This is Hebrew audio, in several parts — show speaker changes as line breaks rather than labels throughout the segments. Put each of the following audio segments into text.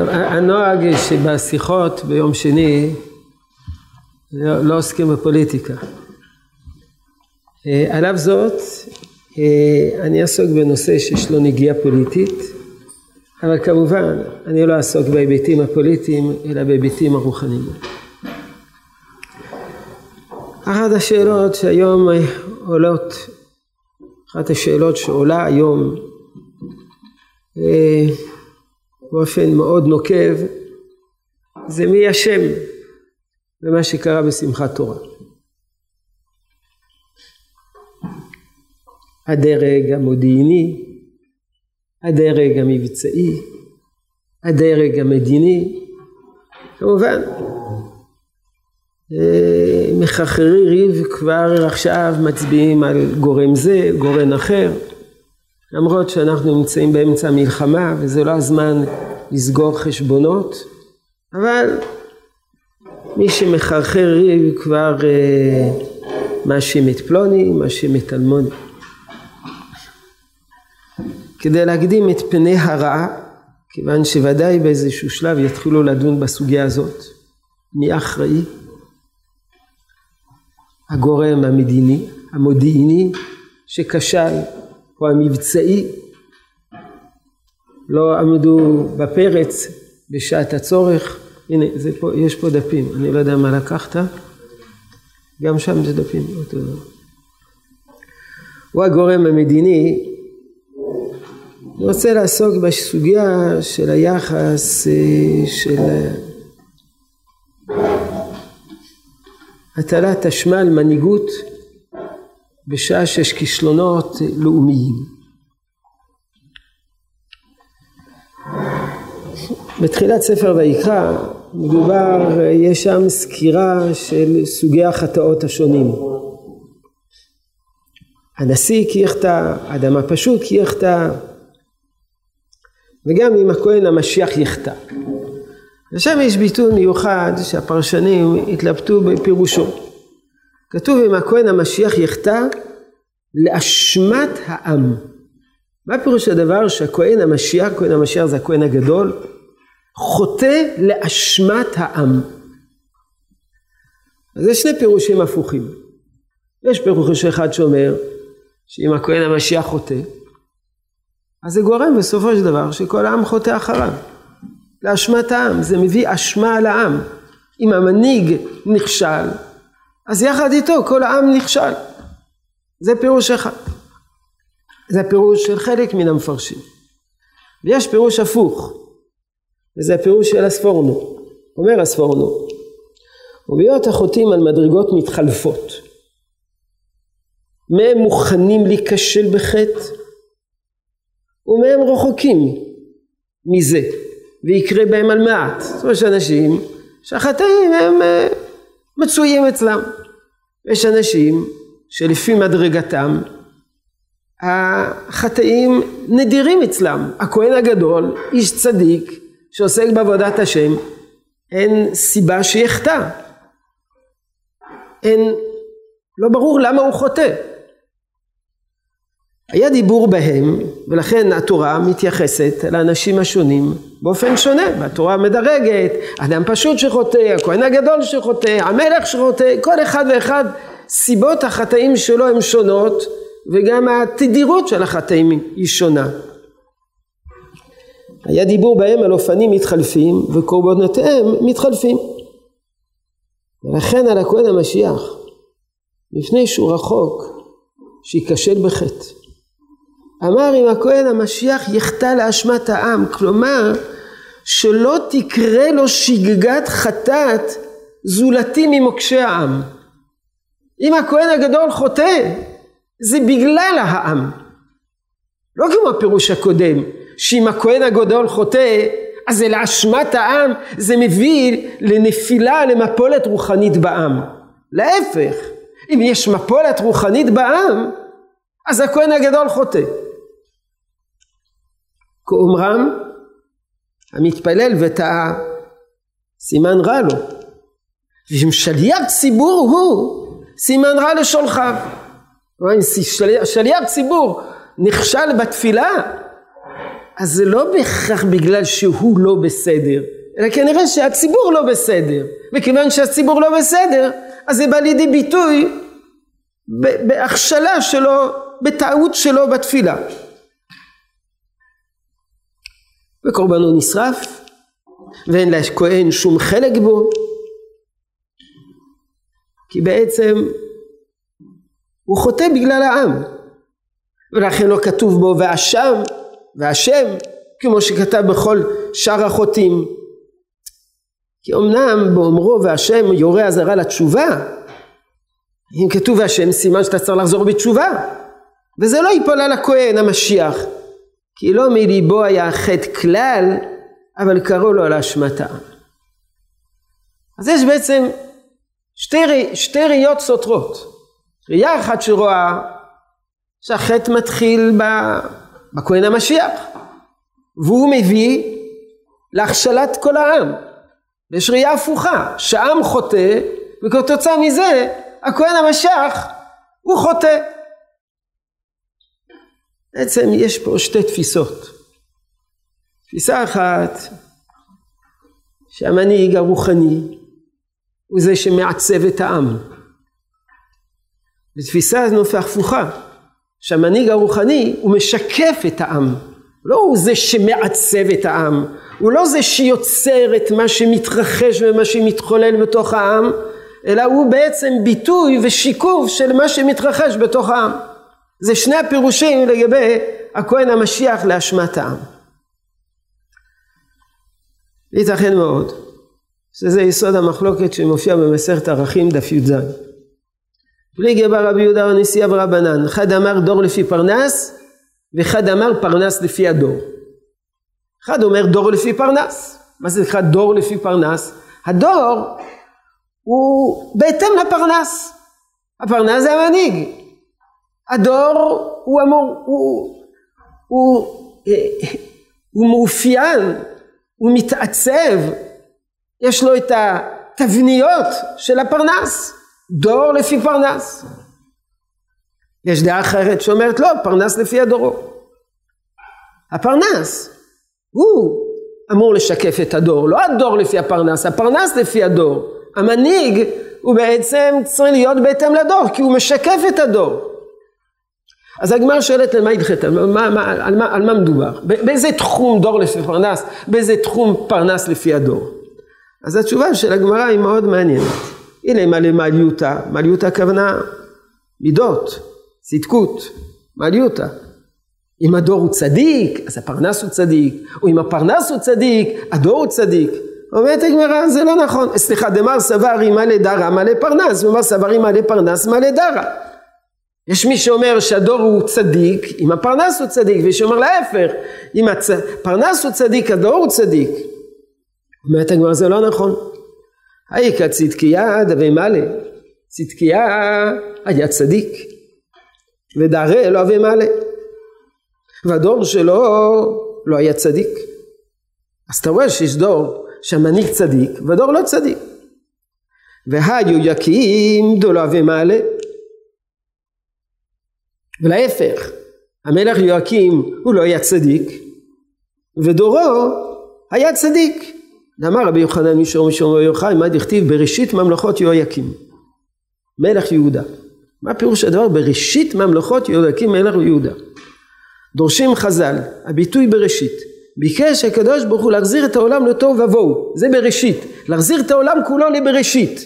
טוב, הנוהג שבשיחות ביום שני לא, לא עוסקים בפוליטיקה. אה, על אף זאת, אה, אני אעסוק בנושא שיש לו נגיעה פוליטית, אבל כמובן, אני לא אעסוק בהיבטים הפוליטיים, אלא בהיבטים הרוחניים. אחת השאלות שהיום עולות, אחת השאלות שעולה היום אה, באופן מאוד נוקב, זה מי השם במה שקרה בשמחת תורה. הדרג המודיעיני, הדרג המבצעי, הדרג המדיני, כמובן אה, מחרחרי ריב כבר עכשיו מצביעים על גורם זה, גורם אחר, למרות שאנחנו נמצאים באמצע המלחמה וזה לא הזמן לסגור חשבונות, אבל מי שמחרחר ריב כבר אה, מאשים את פלוני, מאשים את אלמוני. כדי להקדים את פני הרע, כיוון שוודאי באיזשהו שלב יתחילו לדון בסוגיה הזאת, מי אחראי? הגורם המדיני, המודיעיני, שכשל, או המבצעי, לא עמדו בפרץ בשעת הצורך. הנה, זה פה, יש פה דפים, אני לא יודע מה לקחת, גם שם זה דפים, הוא הגורם המדיני אני רוצה לעסוק בסוגיה של היחס אה, של הטלת אשמה על מנהיגות בשעה שיש כישלונות לאומיים. בתחילת ספר ויקרא מדובר, יש שם סקירה של סוגי החטאות השונים. הנשיא כי יחטא, אדם הפשוט כי יחטא, וגם אם הכהן המשיח יחטא. ושם יש ביטוי מיוחד שהפרשנים התלבטו בפירושו. כתוב אם הכהן המשיח יחטא לאשמת העם. מה פירוש הדבר שהכהן המשיח, כהן המשיח זה הכהן הגדול, חוטא לאשמת העם. אז יש שני פירושים הפוכים. יש פירוש אחד שאומר שאם הכהן המשיח חוטא, אז זה גורם בסופו של דבר שכל העם חוטא אחריו. לאשמת העם, זה מביא אשמה על העם. אם המנהיג נכשל, אז יחד איתו כל העם נכשל. זה פירוש אחד. זה הפירוש של חלק מן המפרשים. ויש פירוש הפוך, וזה הפירוש של הספורנו. אומר הספורנו, ובהיות החוטאים על מדרגות מתחלפות, מהם מוכנים להיכשל בחטא, ומהם רחוקים מזה, ויקרה בהם על מעט. זאת אומרת שאנשים שהחטאים הם אה, מצויים אצלם. יש אנשים שלפי מדרגתם החטאים נדירים אצלם. הכהן הגדול, איש צדיק, שעוסק בעבודת השם, אין סיבה שיחטא. אין, לא ברור למה הוא חוטא. היה דיבור בהם, ולכן התורה מתייחסת לאנשים השונים באופן שונה, והתורה מדרגת, אדם פשוט שחוטא, הכהן הגדול שחוטא, המלך שחוטא, כל אחד ואחד סיבות החטאים שלו הן שונות, וגם התדירות של החטאים היא שונה. היה דיבור בהם על אופנים מתחלפים וקורבנותיהם מתחלפים. ולכן על הכהן המשיח, לפני שהוא רחוק, שייכשל בחטא. אמר אם הכהן המשיח יחטא לאשמת העם, כלומר שלא תקרה לו שגגת חטאת זולתי ממוקשי העם. אם הכהן הגדול חוטא, זה בגלל העם. לא כמו הפירוש הקודם, שאם הכהן הגדול חוטא, אז זה לאשמת העם, זה מביא לנפילה, למפולת רוחנית בעם. להפך, אם יש מפולת רוחנית בעם, אז הכהן הגדול חוטא. כאומרם המתפלל וטעה סימן רע לו ואם שליח ציבור הוא סימן רע לשולחיו שליח, ציבור נכשל בתפילה אז זה לא בהכרח בגלל שהוא לא בסדר, אלא כנראה שהציבור לא בסדר, וכיוון שהציבור לא בסדר, אז זה בא לידי ביטוי בהכשלה שלו, בטעות שלו בתפילה. וקורבנו נשרף, ואין לכהן שום חלק בו, כי בעצם הוא חוטא בגלל העם, ולכן לא כתוב בו ואשם והשם, כמו שכתב בכל שאר החוטאים. כי אמנם באומרו והשם יורה אזהרה לתשובה, אם כתוב והשם סימן שאתה צריך לחזור בתשובה, וזה לא ייפול על הכהן המשיח, כי לא מליבו היה החטא כלל, אבל קראו לו על העם. אז יש בעצם שתי, שתי ראיות סותרות. ראייה אחת שרואה שהחטא מתחיל בכהן המשיח, והוא מביא להכשלת כל העם. ויש ראייה הפוכה, שהעם חוטא, וכתוצאה מזה הכהן המשיח הוא חוטא. בעצם יש פה שתי תפיסות. תפיסה אחת, שהמנהיג הרוחני הוא זה שמעצב את העם. ותפיסה נופח הפוכה, שהמנהיג הרוחני הוא משקף את העם. לא הוא זה שמעצב את העם, הוא לא זה שיוצר את מה שמתרחש ומה שמתחולל בתוך העם, אלא הוא בעצם ביטוי ושיקוף של מה שמתרחש בתוך העם. זה שני הפירושים לגבי הכהן המשיח לאשמת העם. ייתכן מאוד שזה יסוד המחלוקת שמופיע במסכת ערכים דף י"ז. פליגי בר רבי יהודה הנשיאה ורבנן, אחד אמר דור לפי פרנס ואחד אמר פרנס לפי הדור. אחד אומר דור לפי פרנס. מה זה נקרא דור לפי פרנס? הדור הוא בהתאם לפרנס. הפרנס זה המנהיג. הדור הוא אמור, הוא, הוא, הוא מאופיין, הוא מתעצב, יש לו את התבניות של הפרנס. דור לפי פרנס. יש דעה אחרת שאומרת לא, פרנס לפי הדורו. הפרנס הוא אמור לשקף את הדור, לא הדור לפי הפרנס, הפרנס לפי הדור. המנהיג הוא בעצם צריך להיות בהתאם לדור, כי הוא משקף את הדור. אז הגמר שואלת למה ידחת, על מה, על, מה, על מה מדובר? באיזה תחום דור לפי פרנס? באיזה תחום פרנס לפי הדור? אז התשובה של הגמרא היא מאוד מעניינת. הנה מה למעליותה, מעליותה הכוונה מידות, צדקות, מעליותה. אם הדור הוא צדיק, אז הפרנס הוא צדיק, או אם הפרנס הוא צדיק, הדור הוא צדיק. אומרת הגמרא, זה לא נכון. סליחה, דמר סברי מלא דרא מלא פרנס, ומר סברי מלא פרנס מלא דרא. יש מי שאומר שהדור הוא צדיק, אם הפרנס הוא צדיק, ויש שאומר להפך, אם הפרנס הוא צדיק, הדור הוא צדיק. אומרת הגמרא, זה לא נכון. האיכא צדקיה דבי מלא, צדקיה היה צדיק, ודרא לא אבי מלא. והדור שלו לא היה צדיק. אז אתה רואה שיש דור שהמנהיג צדיק ודור לא צדיק. והיו יקים דולא ומעלה. ולהפך, המלך יואקים הוא לא היה צדיק, ודורו היה צדיק. אמר רבי יוחנן מישור מישור יוחאי, מה דכתיב בראשית ממלכות יהויקים, מלך יהודה. מה פירוש הדבר? בראשית ממלכות יהויקים מלך יהודה. דורשים חז"ל, הביטוי בראשית, ביקש הקדוש ברוך הוא להחזיר את העולם לתוהו ובוהו, זה בראשית, להחזיר את העולם כולו לבראשית.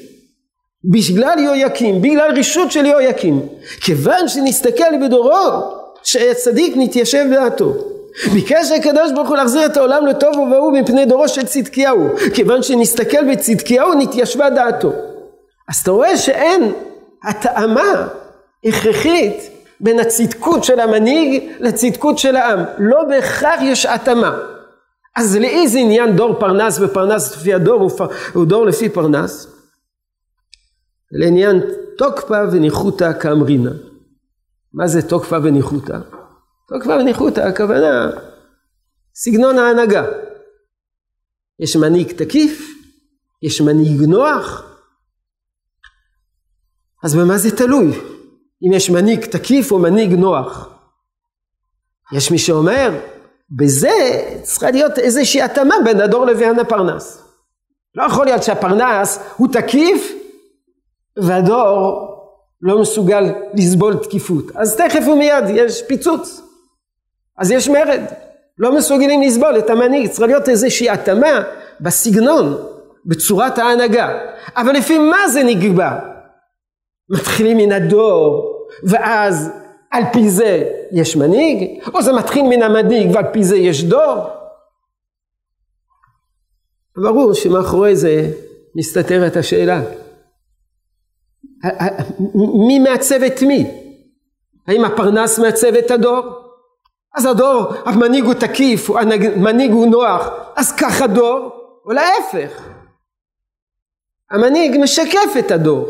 בגלל יהויקים, בגלל רשות של יהויקים. כיוון שנסתכל בדורו, שהצדיק נתיישב דעתו. ביקש הקדוש ברוך הוא להחזיר את העולם לתוהו ובוהו מפני דורו של צדקיהו. כיוון שנסתכל בצדקיהו נתיישבה דעתו. אז אתה רואה שאין התאמה הכרחית בין הצדקות של המנהיג לצדקות של העם. לא בהכרח יש התאמה. אז לאיזה עניין דור פרנס ופרנס לפי הדור הוא דור לפי פרנס? לעניין תוקפה וניחותא כאמרינא. מה זה תוקפה וניחותא? תוקפה וניחותא הכוונה סגנון ההנהגה. יש מנהיג תקיף, יש מנהיג נוח, אז במה זה תלוי? אם יש מנהיג תקיף או מנהיג נוח. יש מי שאומר בזה צריכה להיות איזושהי התאמה בין הדור לבין הפרנס. לא יכול להיות שהפרנס הוא תקיף והדור לא מסוגל לסבול תקיפות. אז תכף ומיד יש פיצוץ. אז יש מרד. לא מסוגלים לסבול את המנהיג. צריכה להיות איזושהי התאמה בסגנון, בצורת ההנהגה. אבל לפי מה זה נקבע? מתחילים מן הדור ואז על פי זה יש מנהיג? או זה מתחיל מן המנהיג ועל פי זה יש דור? ברור שמאחורי זה מסתתרת השאלה. מי מעצב את מי? האם הפרנס מעצב את הדור? אז הדור, המנהיג הוא תקיף, המנהיג הוא נוח, אז כך הדור, או להפך. המנהיג משקף את הדור.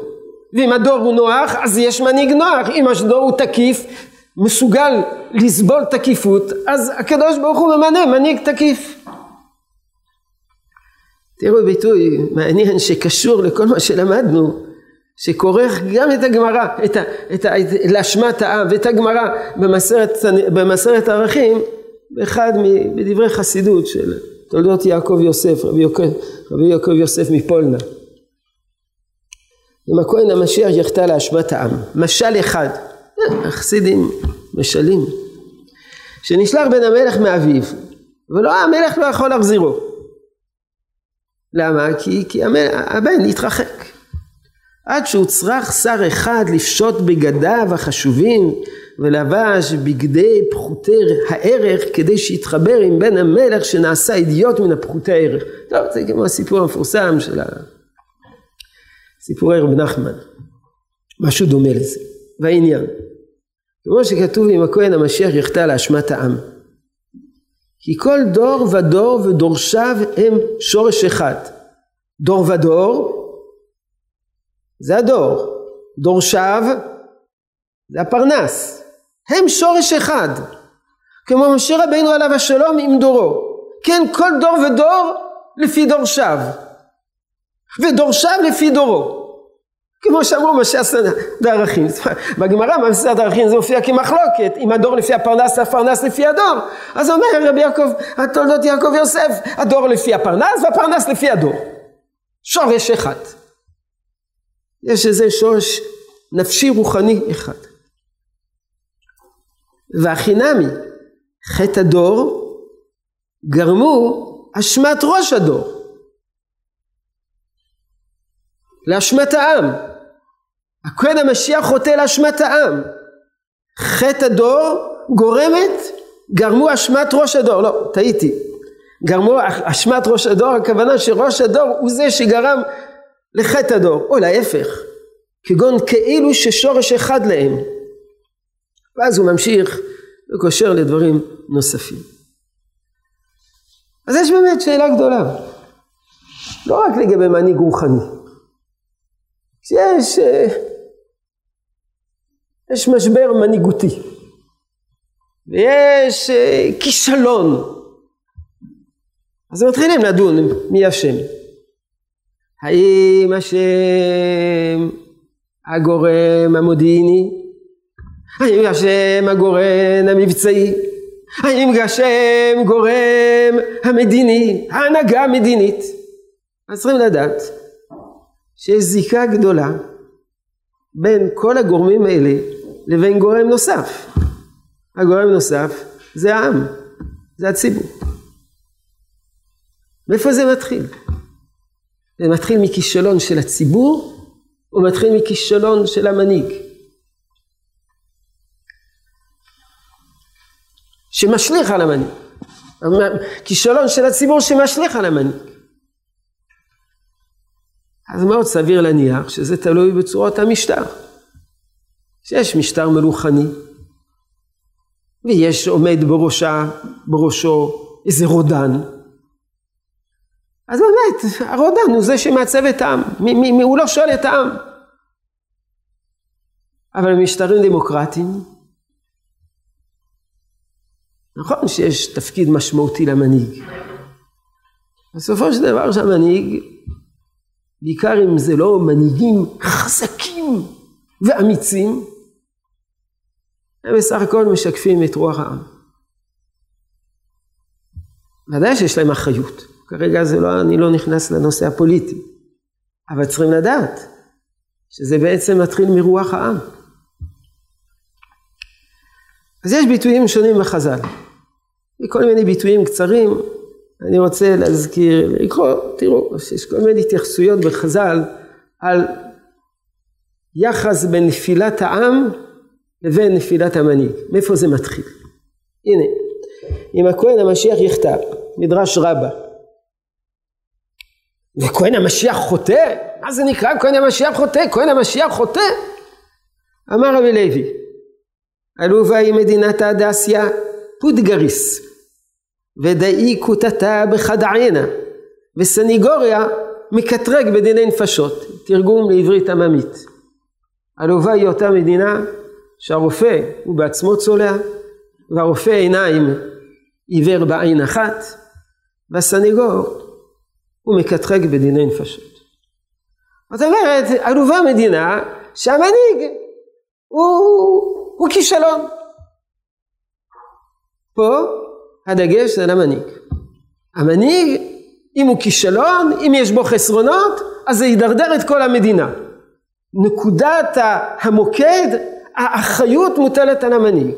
ואם הדור הוא נוח, אז יש מנהיג נוח. אם הדור הוא תקיף, מסוגל לסבול תקיפות, אז הקדוש ברוך הוא ממנה מנהיג תקיף. תראו ביטוי מעניין שקשור לכל מה שלמדנו, שכורך גם את הגמרא, את, ה, את, את להשמת העם ואת הגמרא במסרת, במסרת ערכים, באחד מדברי חסידות של תולדות יעקב יוסף, רבי, יעקב, רבי יעקב יוסף מפולנה. אם הכהן המשיח יחטא להשמת העם. משל אחד, החסידים משלים, שנשלח בן המלך מאביו, ולא המלך לא יכול להחזירו. למה? כי, כי הבן התרחק. עד שהוצרך שר אחד לפשוט בגדיו החשובים ולבש בגדי פחותי הערך כדי שיתחבר עם בן המלך שנעשה אידיוט מן הפחותי הערך. טוב, זה כמו הסיפור המפורסם של סיפורי רב נחמן. משהו דומה לזה. והעניין. כמו שכתוב עם הכהן המשיח יחטא לאשמת העם. כי כל דור ודור ודורשיו הם שורש אחד. דור ודור זה הדור. דורשיו זה הפרנס. הם שורש אחד. כמו משה רבינו עליו השלום עם דורו. כן, כל דור ודור לפי דורשיו. ודורשיו לפי דורו. כמו שאמרו משה הסנא דערכים. בגמרא במסעד דערכים זה מופיע כמחלוקת, אם הדור לפי הפרנס, הפרנס לפי הדור. אז אומר רבי יעקב, התולדות יעקב יוסף, הדור לפי הפרנס והפרנס לפי הדור. שורש אחד. יש איזה שורש נפשי רוחני אחד. והחינמי, חטא הדור, גרמו אשמת ראש הדור. לאשמת העם. הכהן המשיח חוטא לאשמת העם. חטא הדור גורמת, גרמו אשמת ראש הדור. לא, טעיתי. גרמו אשמת ראש הדור, הכוונה שראש הדור הוא זה שגרם לחטא הדור, או להפך, כגון כאילו ששורש אחד להם. ואז הוא ממשיך וקושר לדברים נוספים. אז יש באמת שאלה גדולה, לא רק לגבי מנהיג רוחני, שיש אה, יש משבר מנהיגותי. ויש אה, כישלון. אז מתחילים לדון מי אשם האם השם הגורם המודיעיני האם השם הגורם המבצעי האם השם גורם המדיני ההנהגה המדינית אז צריכים לדעת שיש זיקה גדולה בין כל הגורמים האלה לבין גורם נוסף. הגורם נוסף זה העם, זה הציבור. מאיפה זה מתחיל? זה מתחיל מכישלון של הציבור או מתחיל מכישלון של המנהיג? שמשליך על המנהיג. כישלון של הציבור שמשליך על המנהיג. אז מאוד סביר להניח שזה תלוי בצורות המשטר. שיש משטר מלוכני, ויש עומד בראשה, בראשו איזה רודן. אז באמת, הרודן הוא זה שמעצב את העם, מי, מי, מי, הוא לא שואל את העם. אבל במשטרים דמוקרטיים, נכון שיש תפקיד משמעותי למנהיג. בסופו של דבר שהמנהיג בעיקר אם זה לא מנהיגים חזקים ואמיצים, הם בסך הכל משקפים את רוח העם. ודאי שיש להם אחריות. כרגע זה לא, אני לא נכנס לנושא הפוליטי. אבל צריכים לדעת שזה בעצם מתחיל מרוח העם. אז יש ביטויים שונים בחז"ל. כל מיני ביטויים קצרים, אני רוצה להזכיר, לקרוא, תראו, יש כל מיני התייחסויות בחז"ל על יחס בין נפילת העם לבין נפילת המנהיג. מאיפה זה מתחיל? הנה, אם הכהן המשיח יכתב, מדרש רבה, וכהן המשיח חוטא? מה זה נקרא כהן המשיח חוטא? כהן המשיח חוטא? אמר רבי לוי, עלובה היא מדינת הדסיה פודגריס, ודאי כותתה בחדענה, וסניגוריה מקטרג בדיני נפשות, תרגום לעברית עממית. עלובה היא אותה מדינה שהרופא הוא בעצמו צולע, והרופא עיניים עיוור בעין אחת, והסניגור הוא מקטרג בדיני נפשות. זאת אומרת, עלובה מדינה שהמנהיג הוא, הוא כישלון. פה הדגש זה על המנהיג. המנהיג, אם הוא כישלון, אם יש בו חסרונות, אז זה ידרדר את כל המדינה. נקודת המוקד, האחריות מוטלת על המנהיג.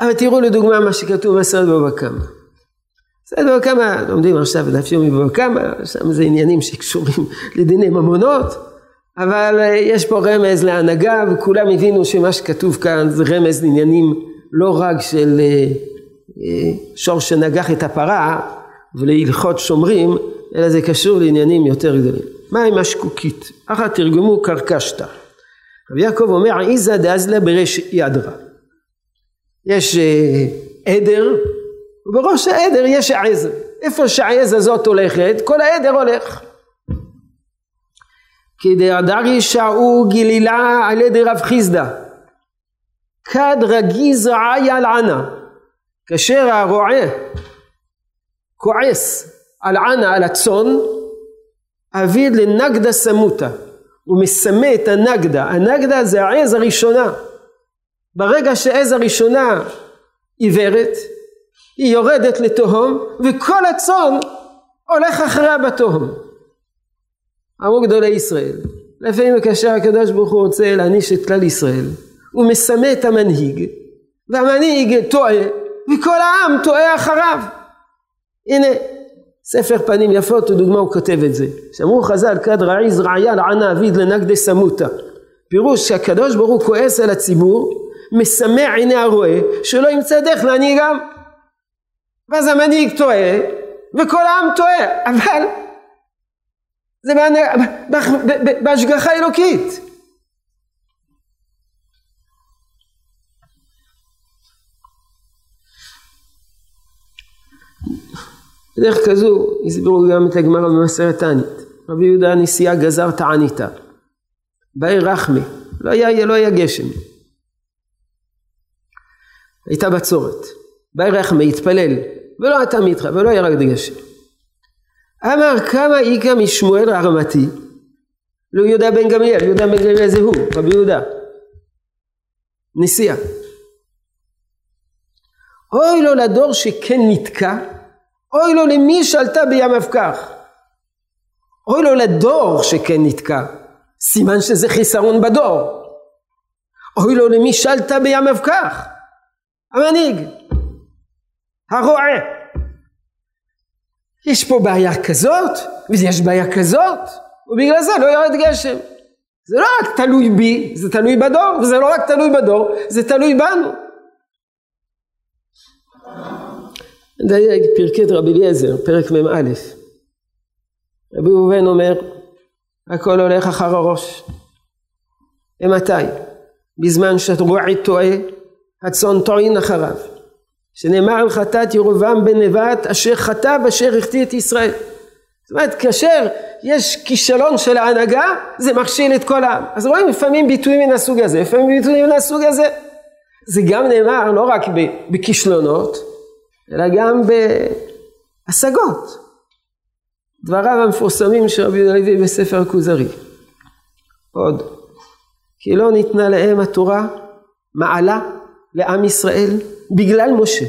אבל תראו לדוגמה מה שכתוב בסרט בבא קמא. בסדר, קמא, לומדים עכשיו דף יומי בבא שם זה עניינים שקשורים לדיני ממונות, אבל אה, יש פה רמז להנהגה וכולם הבינו שמה שכתוב כאן זה רמז לעניינים לא רק של אה, אה, שור שנגח את הפרה ולהלכות שומרים, אלא זה קשור לעניינים יותר גדולים. מה עם השקוקית? אחת תרגמו קרקשתא. רבי יעקב אומר איזה דאזלה ברש ידרא. יש עדר ובראש העדר יש העז. איפה שהעז הזאת הולכת, כל העדר הולך. כדרדרי שעו גלילה על ידי רב חיסדא. כד רגיז רעי על ענה. כאשר הרועה כועס על ענה, על הצאן, אביד לנגדה סמוטה. הוא מסמא את הנגדה. הנגדה זה העז הראשונה. ברגע שהעז הראשונה עיוורת, היא יורדת לתהום וכל הצאן הולך אחריה בתהום. אמרו גדולי ישראל, לפעמים כאשר הקדוש ברוך הוא רוצה להעניש את כלל ישראל, הוא מסמא את המנהיג, והמנהיג טועה, וכל העם טועה אחריו. הנה, ספר פנים יפות, ודוגמה הוא כותב את זה. שאמרו חז"ל, כד רעיז רעיה לענה אביד לנגדי סמוטה. פירוש שהקדוש ברוך הוא כועס על הציבור, מסמא עיני הרועה, שלא ימצא דרך להנהיגם. ואז המנהיג טועה, וכל העם טועה, אבל זה בהשגחה אלוקית. בדרך כזו הסבירו גם את הגמרא במסרת תענית. רבי יהודה הנשיאה גזר תעניתה. באי רחמי, לא היה, לא היה גשם. הייתה בצורת. רחמי, התפלל, ולא אתה מתך, ולא ירד גשם. אמר כמה איכא משמואל הרמתי, לא יהודה בן גמליאל, יהודה בן גמליאל זה הוא, רבי יהודה. נשיאה. אוי לו לדור שכן נתקע, אוי לו למי שעלתה בים אבקח. אוי לו לדור שכן נתקע, סימן שזה חיסרון בדור. אוי לו למי שעלתה בים אבקח. המנהיג, הרועה. יש פה בעיה כזאת, ויש בעיה כזאת, ובגלל זה לא יורד גשם. זה לא רק תלוי בי, זה תלוי בדור, וזה לא רק תלוי בדור, זה תלוי בנו. דייג פרקי רבי אליעזר, פרק מ"א. רבי ראובן אומר, הכל הולך אחר הראש. ומתי? בזמן שהרועי טועה, הצאן טוען אחריו. שנאמר על חטאת ירובעם בן נבט אשר חטא ואשר החטיא את ישראל. זאת אומרת כאשר יש כישלון של ההנהגה זה מכשיל את כל העם. אז רואים לפעמים ביטויים מן הסוג הזה, לפעמים ביטויים מן הסוג הזה. זה גם נאמר לא רק בכישלונות אלא גם בהשגות. דבריו המפורסמים של רבי לוי בספר הכוזרי. עוד. כי לא ניתנה להם התורה מעלה לעם ישראל בגלל משה.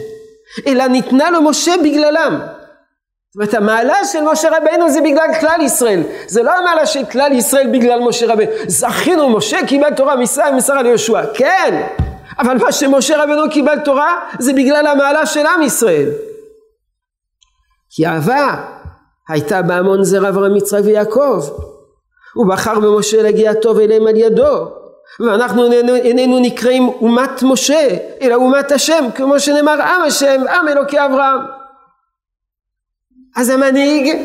אלא ניתנה לו משה בגללם. זאת אומרת המעלה של משה רבנו זה בגלל כלל ישראל, זה לא המעלה של כלל ישראל בגלל משה רבנו, זכינו משה קיבל תורה מישראל ומסרה ליהושע, כן, אבל מה שמשה רבנו קיבל תורה זה בגלל המעלה של עם ישראל. כי אהבה הייתה בהמון זרע אברהם יצחק ויעקב, הוא בחר במשה להגיע טוב אליהם על ידו, ואנחנו איננו נקראים אומת משה, אלא אומת השם, כמו שנאמר עם השם, עם אלוקי אברהם. אז המנהיג,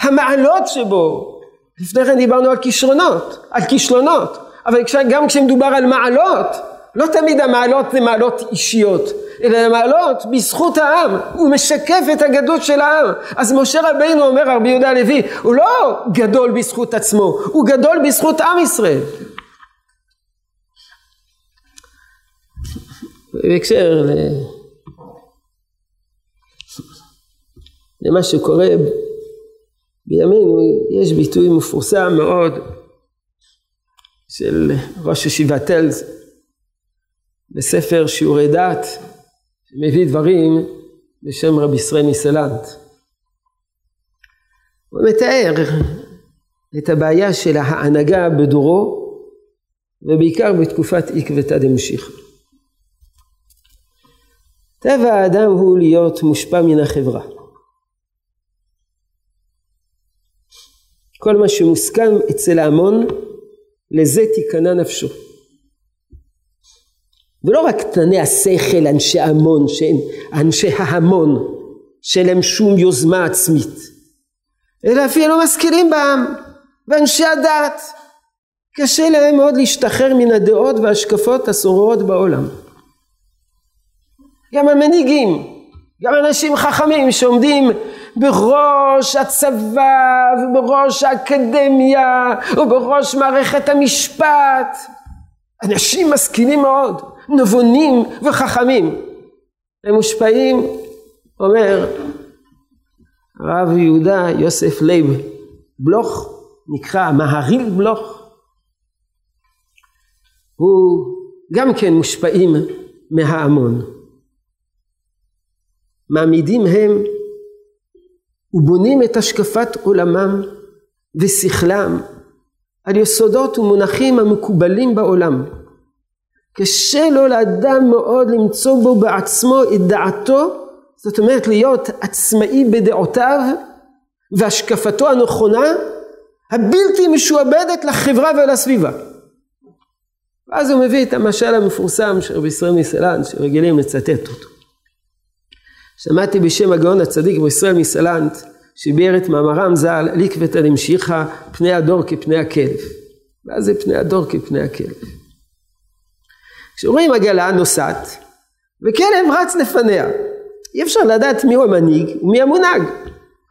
המעלות שבו, לפני כן דיברנו על כישרונות, על כישלונות, אבל גם כשמדובר על מעלות, לא תמיד המעלות זה מעלות אישיות, אלא המעלות בזכות העם, הוא משקף את הגדות של העם. אז משה רבינו אומר רבי יהודה הלוי, הוא לא גדול בזכות עצמו, הוא גדול בזכות עם ישראל. בהקשר למה שקורה בימינו, יש ביטוי מפורסם מאוד של ראש ישיבת טלז בספר שיעורי דת, שמביא דברים בשם רבי ישראל מסלנט. הוא מתאר את הבעיה של ההנהגה בדורו ובעיקר בתקופת עקבתא דמשיחא. טבע האדם הוא להיות מושפע מן החברה. כל מה שמוסכם אצל ההמון, לזה תיכנע נפשו. ולא רק תנאי השכל, אנשי המון, שהם אנשי ההמון, שאין להם שום יוזמה עצמית, אלא אפילו משכילים בעם, ואנשי הדת. קשה להם מאוד להשתחרר מן הדעות וההשקפות השוררות בעולם. גם המנהיגים, גם אנשים חכמים שעומדים בראש הצבא ובראש האקדמיה ובראש מערכת המשפט. אנשים משכילים מאוד, נבונים וחכמים. הם מושפעים, אומר הרב יהודה יוסף לייב בלוך, נקרא מהריל בלוך. הוא גם כן מושפעים מההמון. מעמידים הם ובונים את השקפת עולמם ושכלם על יסודות ומונחים המקובלים בעולם. קשה לו לאדם מאוד למצוא בו בעצמו את דעתו, זאת אומרת להיות עצמאי בדעותיו והשקפתו הנכונה הבלתי משועבדת לחברה ולסביבה. ואז הוא מביא את המשל המפורסם של רבי ישראל מסלן שרגילים לצטט אותו. שמעתי בשם הגאון הצדיק בישראל מסלנט שביאר את מאמרם ז"ל ליקבתא דמשיחא פני הדור כפני הכלב. מה זה פני הדור כפני הכלב? כשרואים עגלה נוסעת וכלב רץ לפניה אי אפשר לדעת מי הוא המנהיג ומי המונהג.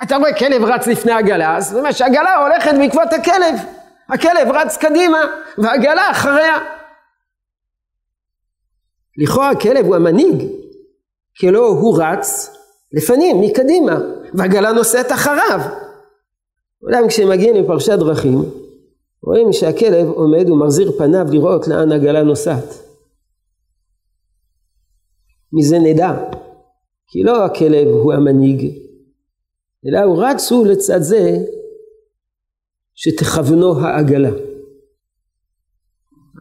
אתה רואה כלב רץ לפני עגלה זאת אומרת שהעגלה הולכת בעקבות הכלב הכלב רץ קדימה והעגלה אחריה. לכאורה הכלב הוא המנהיג כי לא הוא רץ לפנים, מקדימה, והגלה נושאת אחריו. אולם כשמגיעים לפרשת דרכים, רואים שהכלב עומד ומחזיר פניו לראות לאן הגלה נוסעת. מזה נדע, כי לא הכלב הוא המנהיג, אלא הוא רץ הוא לצד זה שתכוונו העגלה.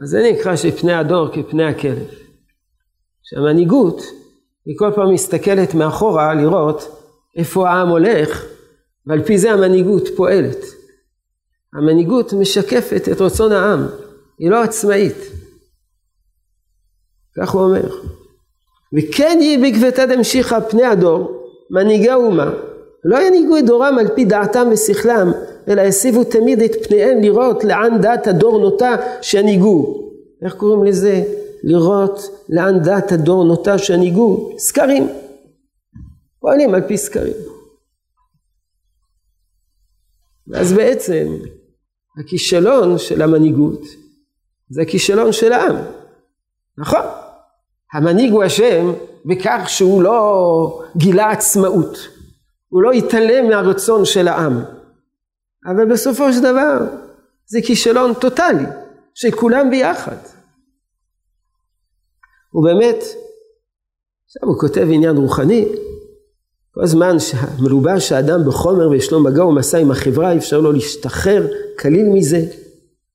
אז זה נקרא שפני הדור כפני הכלב. שהמנהיגות היא כל פעם מסתכלת מאחורה לראות איפה העם הולך, ועל פי זה המנהיגות פועלת. המנהיגות משקפת את רצון העם, היא לא עצמאית. כך הוא אומר. וכן יהי בגבתא דמשיחא פני הדור, מנהיגי האומה, לא ינהיגו את דורם על פי דעתם ושכלם, אלא יסיבו תמיד את פניהם לראות לאן דעת הדור נוטה שינהיגו. איך קוראים לזה? לראות לאן דעת הדור נוטה שהניגו סקרים. פועלים על פי סקרים. ואז בעצם הכישלון של המנהיגות זה הכישלון של העם. נכון, המנהיג הוא אשם בכך שהוא לא גילה עצמאות, הוא לא התעלם מהרצון של העם. אבל בסופו של דבר זה כישלון טוטאלי של כולם ביחד. ובאמת, עכשיו הוא כותב עניין רוחני, כל הזמן שמלובש האדם בחומר ויש לו מגע ומסע עם החברה, אי אפשר לו להשתחרר כליל מזה.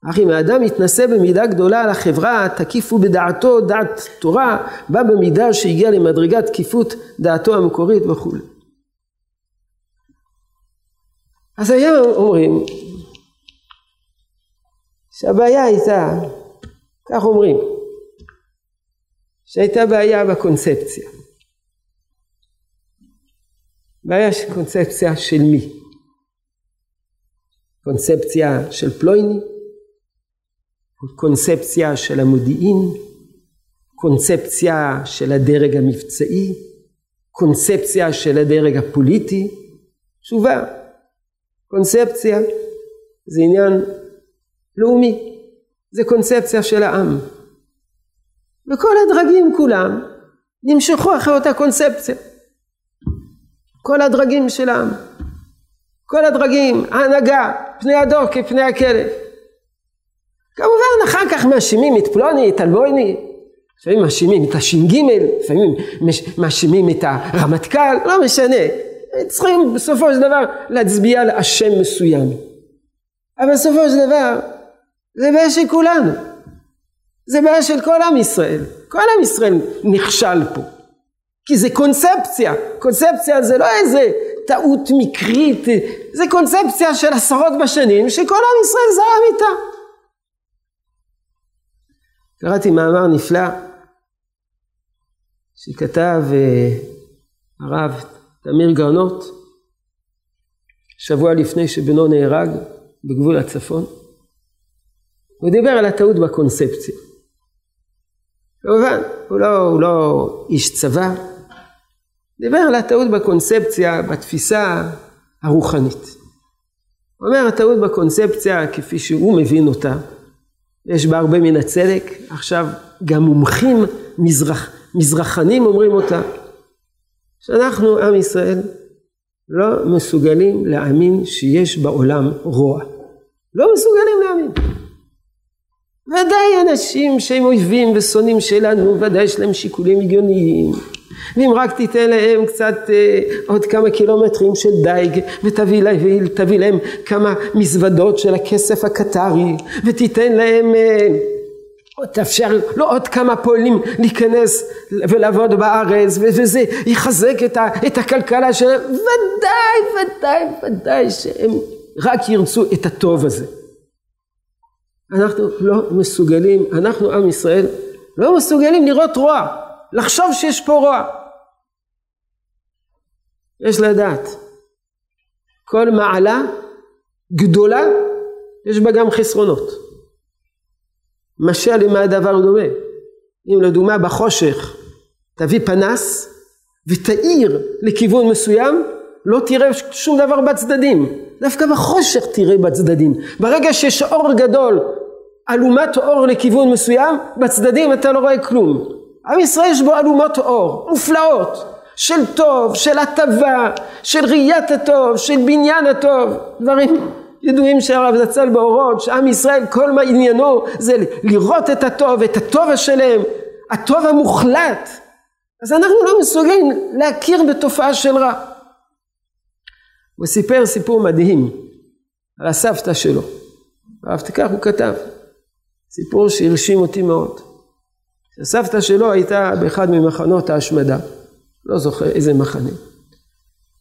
אך אם האדם יתנשא במידה גדולה על החברה, תקיפו בדעתו דעת תורה, בא במידה שהגיע למדרגת תקיפות דעתו המקורית וכולי. אז היום אומרים שהבעיה הייתה, כך אומרים, שהייתה בעיה בקונספציה. בעיה של קונספציה של מי? קונספציה של פלויני? קונספציה של המודיעין? קונספציה של הדרג המבצעי? קונספציה של הדרג הפוליטי? תשובה, קונספציה זה עניין לאומי, זה קונספציה של העם. וכל הדרגים כולם נמשכו אחרי אותה קונספציה. כל הדרגים של העם. כל הדרגים, ההנהגה, פני הדור כפני הכלב. כמובן אחר כך מאשימים את פלוני, את אלבויני, לפעמים מאשימים את הש"ג, לפעמים מאשימים את הרמטכ"ל, לא משנה. צריכים בסופו של דבר להצביע על אשם מסוים. אבל בסופו של דבר זה בעיה של כולנו. זה בעיה של כל עם ישראל. כל עם ישראל נכשל פה. כי זה קונספציה. קונספציה זה לא איזה טעות מקרית, זה קונספציה של עשרות בשנים שכל עם ישראל זרם איתה. קראתי מאמר נפלא שכתב אה, הרב תמיר גרנות שבוע לפני שבנו נהרג בגבול הצפון. הוא דיבר על הטעות בקונספציה. כמובן, הוא לא, הוא לא איש צבא, דיבר על הטעות בקונספציה, בתפיסה הרוחנית. הוא אומר הטעות בקונספציה כפי שהוא מבין אותה, יש בה הרבה מן הצדק, עכשיו גם מומחים מזרח, מזרחנים אומרים אותה, שאנחנו עם ישראל לא מסוגלים להאמין שיש בעולם רוע. לא מסוגלים להאמין. ודאי אנשים שהם אויבים ושונאים שלנו, ודאי יש להם שיקולים הגיוניים. ואם רק תיתן להם קצת אה, עוד כמה קילומטרים של דייג ותביא תביא להם כמה מזוודות של הכסף הקטרי ותיתן להם אה, תאפשר לו עוד כמה פועלים להיכנס ולעבוד בארץ וזה יחזק את, ה, את הכלכלה שלהם ודאי ודאי ודאי שהם רק ירצו את הטוב הזה אנחנו לא מסוגלים אנחנו עם ישראל לא מסוגלים לראות רוע לחשוב שיש פה רוע יש לדעת כל מעלה גדולה יש בה גם חסרונות משל למה הדבר דומה. אם לדוגמה בחושך תביא פנס ותאיר לכיוון מסוים, לא תראה שום דבר בצדדים. דווקא בחושך תראה בצדדים. ברגע שיש אור גדול, אלומת אור לכיוון מסוים, בצדדים אתה לא רואה כלום. עם ישראל יש בו אלומות אור, מופלאות, של טוב, של הטבה, של ראיית הטוב, של בניין הטוב, דברים ידועים שהרב זצ"ל באורות, שעם ישראל כל מה עניינו זה לראות את הטוב, את הטוב השלם, הטוב המוחלט. אז אנחנו לא מסוגלים להכיר בתופעה של רע. הוא סיפר סיפור מדהים על הסבתא שלו. הרב תיקח הוא כתב, סיפור שהרשים אותי מאוד. הסבתא שלו הייתה באחד ממחנות ההשמדה, לא זוכר איזה מחנה.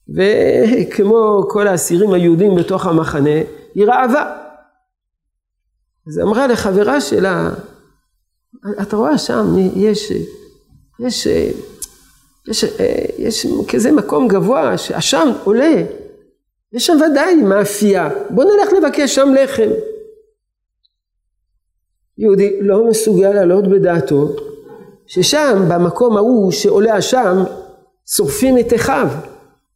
וכמו כל האסירים היהודים בתוך המחנה, היא רעבה. אז אמרה לחברה שלה, אתה רואה שם, יש, יש, יש, יש כזה מקום גבוה שהשם עולה, יש שם ודאי מאפייה, בוא נלך לבקש שם לחם. יהודי לא מסוגל לעלות בדעתו ששם, במקום ההוא שעולה השם, שורפים את אחיו.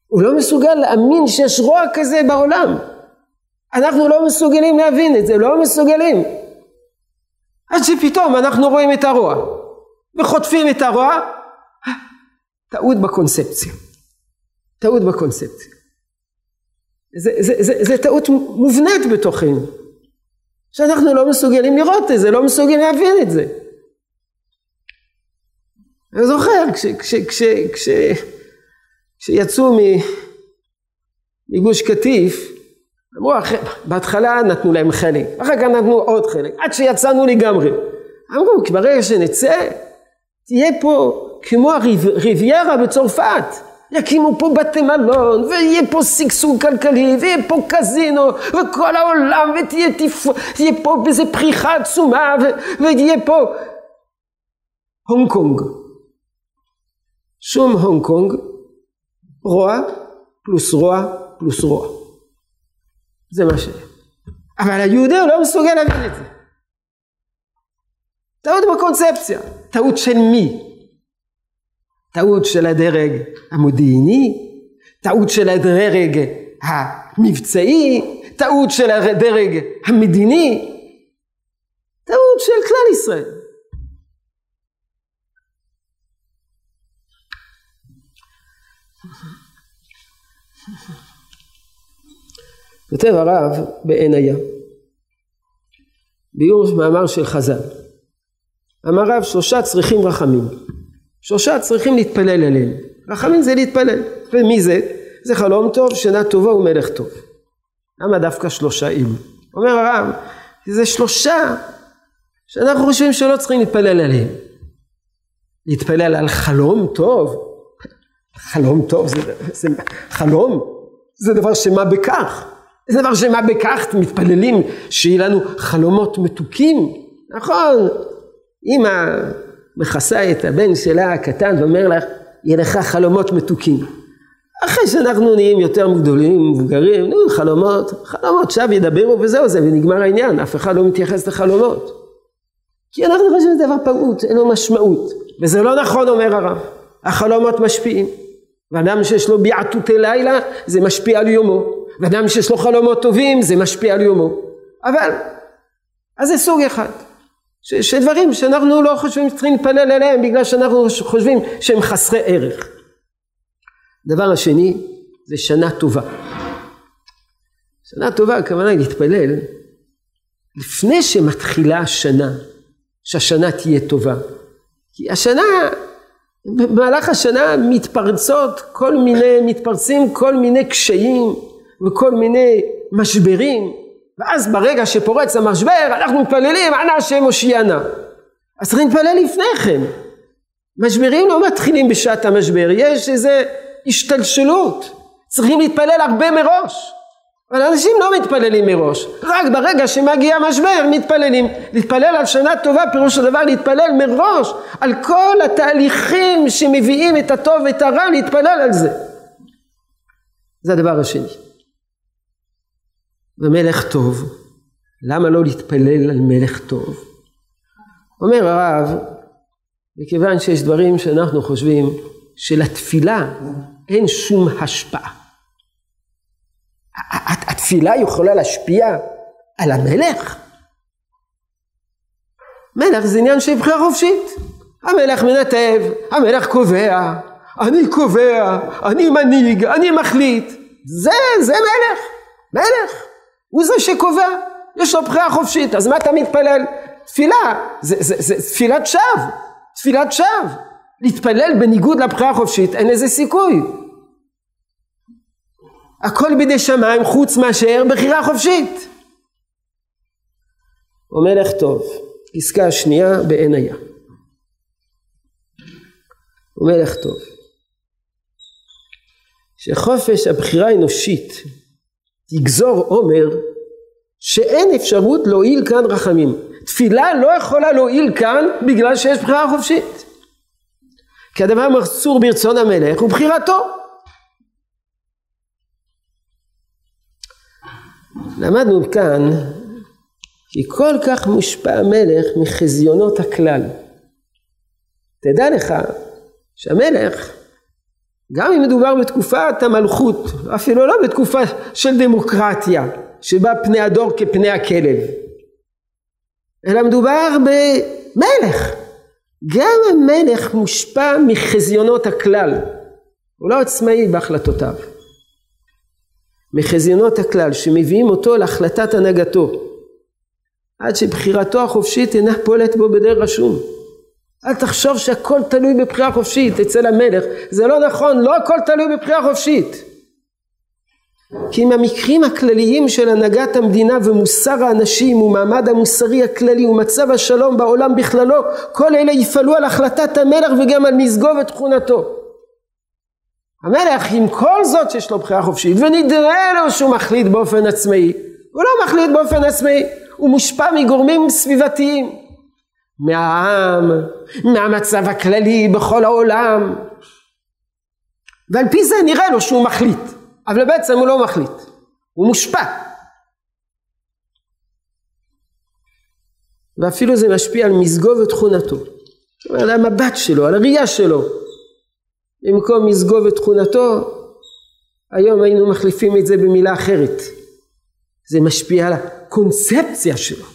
הוא לא מסוגל להאמין שיש רוע כזה בעולם. אנחנו לא מסוגלים להבין את זה, לא מסוגלים. עד שפתאום אנחנו רואים את הרוע וחוטפים את הרוע, טעות בקונספציה. טעות בקונספציה. זה, זה, זה, זה טעות מובנית בתוכנו. שאנחנו לא מסוגלים לראות את זה, לא מסוגלים להבין את זה. אני זוכר כשיצאו מגוש קטיף, אמרו, בהתחלה נתנו להם חלק, אחר כך נתנו עוד חלק, עד שיצאנו לגמרי. אמרו, ברגע שנצא, תהיה פה כמו הריביירה בצרפת. יקימו פה בתי מלון, ויהיה פה שגשוג כלכלי, ויהיה פה קזינו, וכל העולם, ותהיה תפ... פה באיזה פריחה עצומה, ו... ויהיה פה הונג קונג. שום הונג קונג, רוע פלוס רוע פלוס רוע. זה מה ש... אבל היהודי לא מסוגל להבין את זה. טעות בקונספציה. טעות של מי? טעות של הדרג המודיעיני, טעות של הדרג המבצעי, טעות של הדרג המדיני, טעות של כלל ישראל. כותב הרב הים, ביור מאמר של חז"ל, אמר רב שלושה צריכים רחמים שלושה צריכים להתפלל אליהם. רחמים זה להתפלל. ומי זה? זה חלום טוב, שינה טובה ומלך טוב. למה דווקא שלושה אלו? אומר הרב, זה שלושה שאנחנו חושבים שלא צריכים להתפלל עליהם. להתפלל על חלום טוב? חלום טוב זה, זה חלום? זה דבר שמה בכך? זה דבר שמה בכך מתפללים שיהיה לנו חלומות מתוקים? נכון, אמא מכסה את הבן שלה הקטן ואומר לך, יהיה לך חלומות מתוקים. אחרי שאנחנו נהיים יותר גדולים, מבוגרים, נו, חלומות, חלומות, עכשיו ידברו וזהו זה, ונגמר העניין, אף אחד לא מתייחס לחלומות. כי אנחנו חושבים שזה דבר פעוט, אין לו משמעות. וזה לא נכון, אומר הרב. החלומות משפיעים. ואדם שיש לו ביעטותי לילה, זה משפיע על יומו. ואדם שיש לו חלומות טובים, זה משפיע על יומו. אבל, אז זה סוג אחד. שדברים שאנחנו לא חושבים שצריכים להתפלל אליהם בגלל שאנחנו חושבים שהם חסרי ערך. דבר השני זה שנה טובה. שנה טובה הכוונה היא להתפלל לפני שמתחילה השנה, שהשנה תהיה טובה. כי השנה, במהלך השנה מתפרצות כל מיני, מתפרצים כל מיני קשיים וכל מיני משברים ואז ברגע שפורץ המשבר אנחנו מתפללים אנא השם הושיענה. אז צריכים להתפלל לפני כן. משברים לא מתחילים בשעת המשבר, יש איזה השתלשלות. צריכים להתפלל הרבה מראש. אבל אנשים לא מתפללים מראש, רק ברגע שמגיע משבר מתפללים. להתפלל על שנה טובה פירוש הדבר להתפלל מראש על כל התהליכים שמביאים את הטוב ואת הרע להתפלל על זה. זה הדבר השני. ומלך טוב, למה לא להתפלל על מלך טוב? אומר הרב, מכיוון שיש דברים שאנחנו חושבים שלתפילה אין שום השפעה. התפילה יכולה להשפיע על המלך? מלך זה עניין של בחירה חופשית. המלך מנתב, המלך קובע, אני קובע, אני מנהיג, אני מחליט. זה, זה מלך, מלך. הוא זה שקובע, יש לו בחירה חופשית, אז מה אתה מתפלל? תפילה, זה, זה, זה תפילת שווא, תפילת שווא. להתפלל בניגוד לבחירה החופשית, אין לזה סיכוי. הכל בידי שמיים חוץ מאשר בחירה חופשית. הוא מלך טוב, פסקה שנייה בעין הים. הוא מלך טוב. שחופש הבחירה האנושית תגזור עומר שאין אפשרות להועיל כאן רחמים. תפילה לא יכולה להועיל כאן בגלל שיש בחירה חופשית. כי הדבר מסור ברצון המלך הוא בחירתו. למדנו כאן כי כל כך מושפע המלך מחזיונות הכלל. תדע לך שהמלך גם אם מדובר בתקופת המלכות, אפילו לא בתקופה של דמוקרטיה, שבה פני הדור כפני הכלב, אלא מדובר במלך. גם המלך מושפע מחזיונות הכלל, הוא לא עצמאי בהחלטותיו. מחזיונות הכלל שמביאים אותו להחלטת הנהגתו, עד שבחירתו החופשית אינה פועלת בו בדי רשום. אל תחשוב שהכל תלוי בבחירה חופשית אצל המלך, זה לא נכון, לא הכל תלוי בבחירה חופשית. כי אם המקרים הכלליים של הנהגת המדינה ומוסר האנשים ומעמד המוסרי הכללי ומצב השלום בעולם בכללו, כל אלה יפעלו על החלטת המלך וגם על מזגו ותכונתו. המלך עם כל זאת שיש לו בחירה חופשית ונדרה לו שהוא מחליט באופן עצמאי, הוא לא מחליט באופן עצמאי, הוא מושפע מגורמים סביבתיים, מהעם, מהמצב הכללי בכל העולם, ועל פי זה נראה לו שהוא מחליט. אבל בעצם הוא לא מחליט, הוא מושפע. ואפילו זה משפיע על מזגו ותכונתו, על המבט שלו, על הראייה שלו. במקום מזגו ותכונתו, היום היינו מחליפים את זה במילה אחרת. זה משפיע על הקונספציה שלו,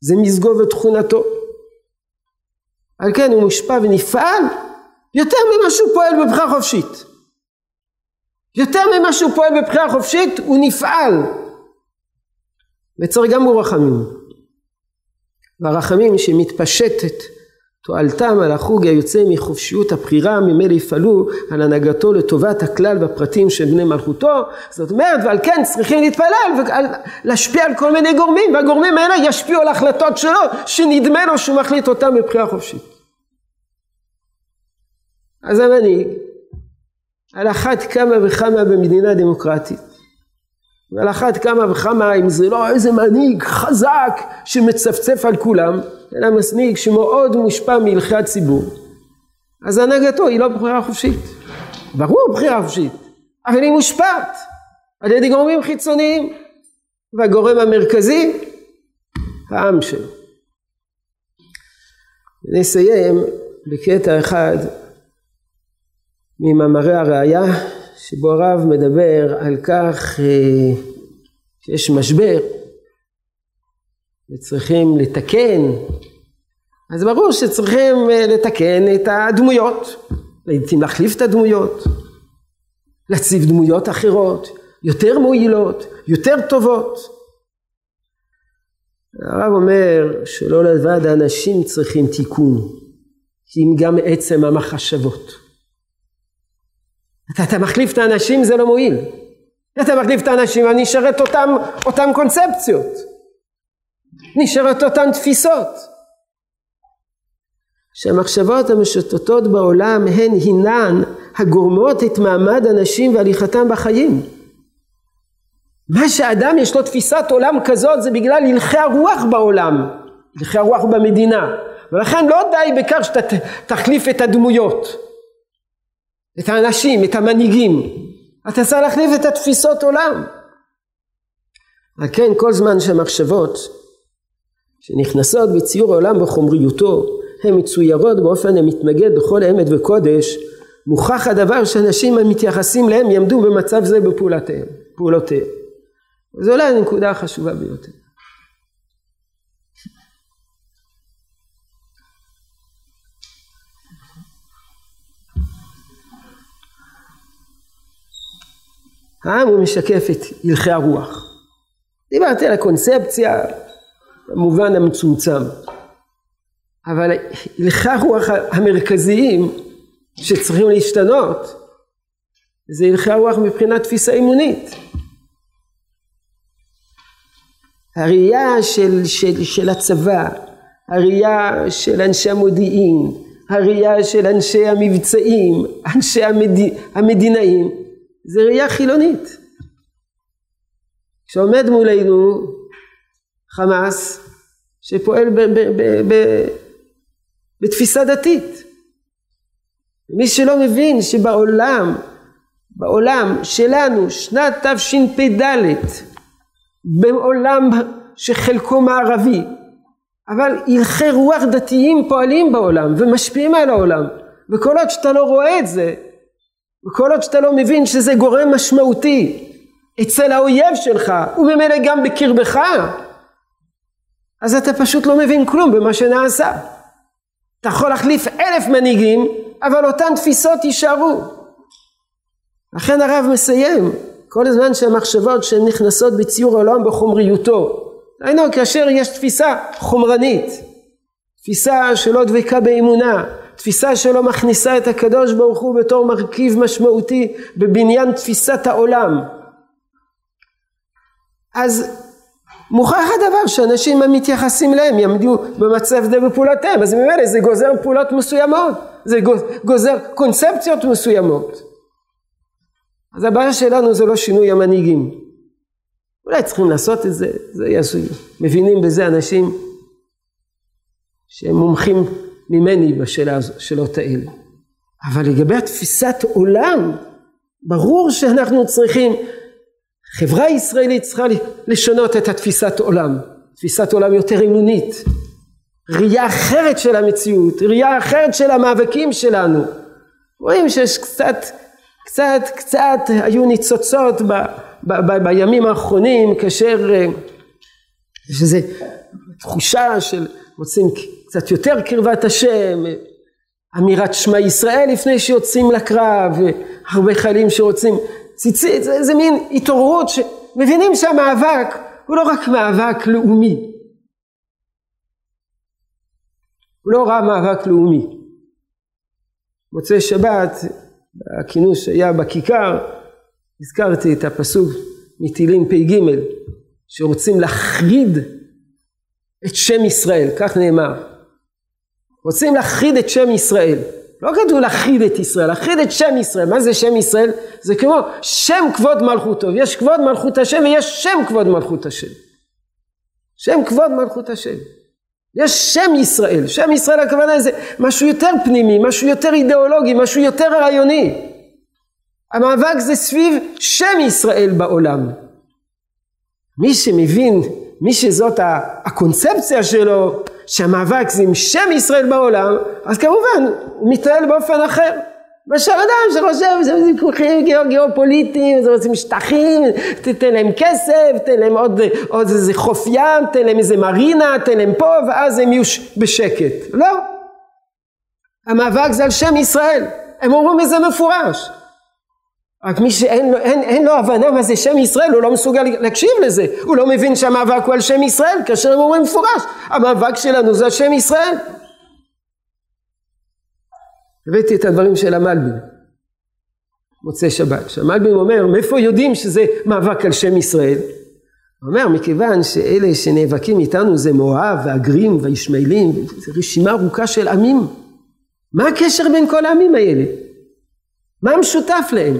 זה מזגו ותכונתו. על כן הוא מושפע ונפעל יותר ממה שהוא פועל בבחירה חופשית. יותר ממה שהוא פועל בבחירה חופשית, הוא נפעל. וצריך גם הוא רחמים. והרחמים שמתפשטת תועלתם על החוג היוצא מחופשיות הבחירה ממילא יפעלו על הנהגתו לטובת הכלל והפרטים של בני מלכותו זאת אומרת ועל כן צריכים להתפלל ולהשפיע על כל מיני גורמים והגורמים האלה ישפיעו על החלטות שלו שנדמה לו שהוא מחליט אותם בבחירה חופשית אז המנהיג על אחת כמה וכמה במדינה דמוקרטית. ועל אחת כמה וכמה אם זה לא איזה מנהיג חזק שמצפצף על כולם, אלא מנהיג שמאוד מושפע מהלכי הציבור. אז הנהגתו היא לא בחירה חופשית. ברור בחירה חופשית, אבל היא מושפעת על ידי גורמים חיצוניים. והגורם המרכזי, העם שלו. נסיים בקטע אחד ממאמרי הראייה שבו הרב מדבר על כך אה, שיש משבר וצריכים לתקן. אז ברור שצריכים אה, לתקן את הדמויות לעתים להחליף את הדמויות להציב דמויות אחרות יותר מועילות יותר טובות. הרב אומר שלא לבד האנשים צריכים תיקון כי אם גם עצם המחשבות אתה, אתה מחליף את האנשים זה לא מועיל. אתה מחליף את האנשים ונשארת אותם, אותם קונספציות. נשארת אותן תפיסות. שהמחשבות המשוטטות בעולם הן הינן הגורמות את מעמד הנשים והליכתם בחיים. מה שאדם יש לו תפיסת עולם כזאת זה בגלל הלכי הרוח בעולם, הלכי הרוח במדינה, ולכן לא די בכך שאתה תחליף את הדמויות. את האנשים, את המנהיגים. אתה צריך להחליף את התפיסות עולם. על כן כל זמן שהמחשבות שנכנסות בציור העולם בחומריותו הן מצוירות באופן המתנגד בכל אמת וקודש מוכח הדבר שאנשים המתייחסים להם יעמדו במצב זה בפעולותיהם. פעולותיהם. זו אולי הנקודה החשובה ביותר. העם הוא משקף את הלכי הרוח. דיברתי על הקונספציה במובן המצומצם, אבל הלכי הרוח המרכזיים שצריכים להשתנות זה הלכי הרוח מבחינת תפיסה אמונית. הראייה של, של, של הצבא, הראייה של אנשי המודיעין, הראייה של אנשי המבצעים, אנשי המד... המדינאים, זה ראייה חילונית. כשעומד מולנו חמאס שפועל ב- ב- ב- ב- בתפיסה דתית. מי שלא מבין שבעולם, בעולם שלנו, שנת תשפ"ד, בעולם שחלקו מערבי, אבל הלכי רוח דתיים פועלים בעולם ומשפיעים על העולם, וכל עוד שאתה לא רואה את זה, וכל עוד שאתה לא מבין שזה גורם משמעותי אצל האויב שלך וממילא גם בקרבך אז אתה פשוט לא מבין כלום במה שנעשה. אתה יכול להחליף אלף מנהיגים אבל אותן תפיסות יישארו. לכן הרב מסיים כל הזמן שהמחשבות שהן נכנסות בציור העולם בחומריותו היינו כאשר יש תפיסה חומרנית תפיסה שלא דבקה באמונה, תפיסה שלא מכניסה את הקדוש ברוך הוא בתור מרכיב משמעותי בבניין תפיסת העולם. אז מוכרח הדבר שאנשים המתייחסים להם יעמדו במצב זה בפעולותיהם, אז ממילא זה גוזר פעולות מסוימות, זה גוזר קונספציות מסוימות. אז הבעיה שלנו זה לא שינוי המנהיגים. אולי צריכים לעשות את זה, זה יעשו, מבינים בזה אנשים שהם מומחים ממני בשאלות האלה. אבל לגבי התפיסת עולם, ברור שאנחנו צריכים חברה ישראלית צריכה לשנות את התפיסת עולם, תפיסת עולם יותר אמונית, ראייה אחרת של המציאות, ראייה אחרת של המאבקים שלנו. רואים שיש קצת, קצת, קצת היו ניצוצות ב, ב, ב, בימים האחרונים כאשר אה, יש איזו תחושה של רוצים קצת יותר קרבת השם, אמירת שמע ישראל לפני שיוצאים לקרב, הרבה חיילים שרוצים ציצית, זה, זה מין התעוררות שמבינים שהמאבק הוא לא רק מאבק לאומי. הוא לא רע מאבק לאומי. מוצאי שבת, הכינוס שהיה בכיכר, הזכרתי את הפסוק מתהילים פ"ג, שרוצים להחריד את שם ישראל, כך נאמר. רוצים להחריד את שם ישראל. לא כתוב להכחיד את ישראל, להכחיד את שם ישראל. מה זה שם ישראל? זה כמו שם כבוד מלכותו. יש כבוד מלכות השם ויש שם כבוד מלכות השם. שם כבוד מלכות השם. יש שם ישראל. שם ישראל הכוונה זה משהו יותר פנימי, משהו יותר אידיאולוגי, משהו יותר רעיוני. המאבק זה סביב שם ישראל בעולם. מי שמבין, מי שזאת הקונספציה שלו, שהמאבק זה עם שם ישראל בעולם, אז כמובן הוא מתנהל באופן אחר. מאשר אדם שחושב שזה ויכוחים גיאופוליטיים, זה רוצים שטחים, תתן להם כסף, תן להם עוד, עוד איזה חוף ים, תן להם איזה מרינה, תן להם פה, ואז הם יהיו בשקט. לא. המאבק זה על שם ישראל. הם אומרים את זה מפורש. רק מי שאין לו, אין, אין לו הבנה מה זה שם ישראל, הוא לא מסוגל להקשיב לזה. הוא לא מבין שהמאבק הוא על שם ישראל, כאשר הם אומרים מפורש, המאבק שלנו זה על שם ישראל. הבאתי את הדברים של המלבים, מוצאי שבת. שהמלבים אומר, מאיפה יודעים שזה מאבק על שם ישראל? הוא אומר, מכיוון שאלה שנאבקים איתנו זה מואב והגרים והישמעאלים, זו רשימה ארוכה של עמים. מה הקשר בין כל העמים האלה? מה המשותף להם?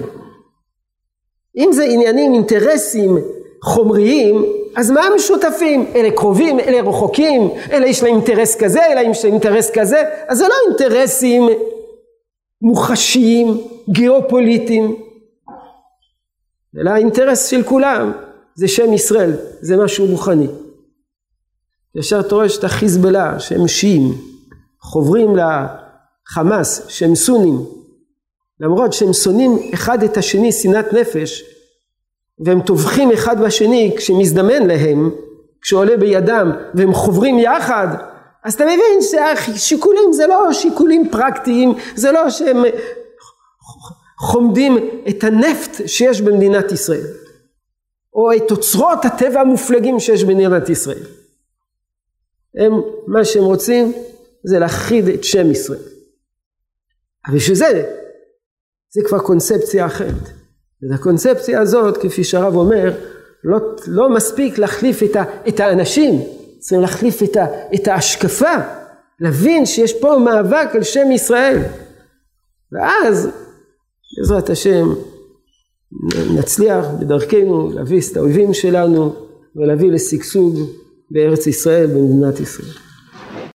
אם זה עניינים, אינטרסים חומריים, אז מה המשותפים? אלה קרובים, אלה רחוקים, אלה יש להם אינטרס כזה, אלה יש להם אינטרס כזה, אז זה לא אינטרסים מוחשיים, גיאופוליטיים, אלא האינטרס של כולם זה שם ישראל, זה משהו רוחני. ישר אתה רואה שאת החיזבאללה שהם שיעים, חוברים לחמאס שהם סונים, למרות שהם שונאים אחד את השני שנאת נפש והם טובחים אחד בשני כשמזדמן להם, כשעולה בידם והם חוברים יחד, אז אתה מבין שהשיקולים זה לא שיקולים פרקטיים, זה לא שהם חומדים את הנפט שיש במדינת ישראל, או את אוצרות הטבע המופלגים שיש במדינת ישראל. הם, מה שהם רוצים זה להכחיד את שם ישראל. אבל בשביל זה זה כבר קונספציה אחרת. ואת הקונספציה הזאת, כפי שהרב אומר, לא, לא מספיק להחליף את, ה, את האנשים, צריכים להחליף את, ה, את ההשקפה, להבין שיש פה מאבק על שם ישראל. ואז, בעזרת השם, נצליח בדרכנו להביס את האויבים שלנו ולהביא לשגשוג בארץ ישראל, במדינת ישראל.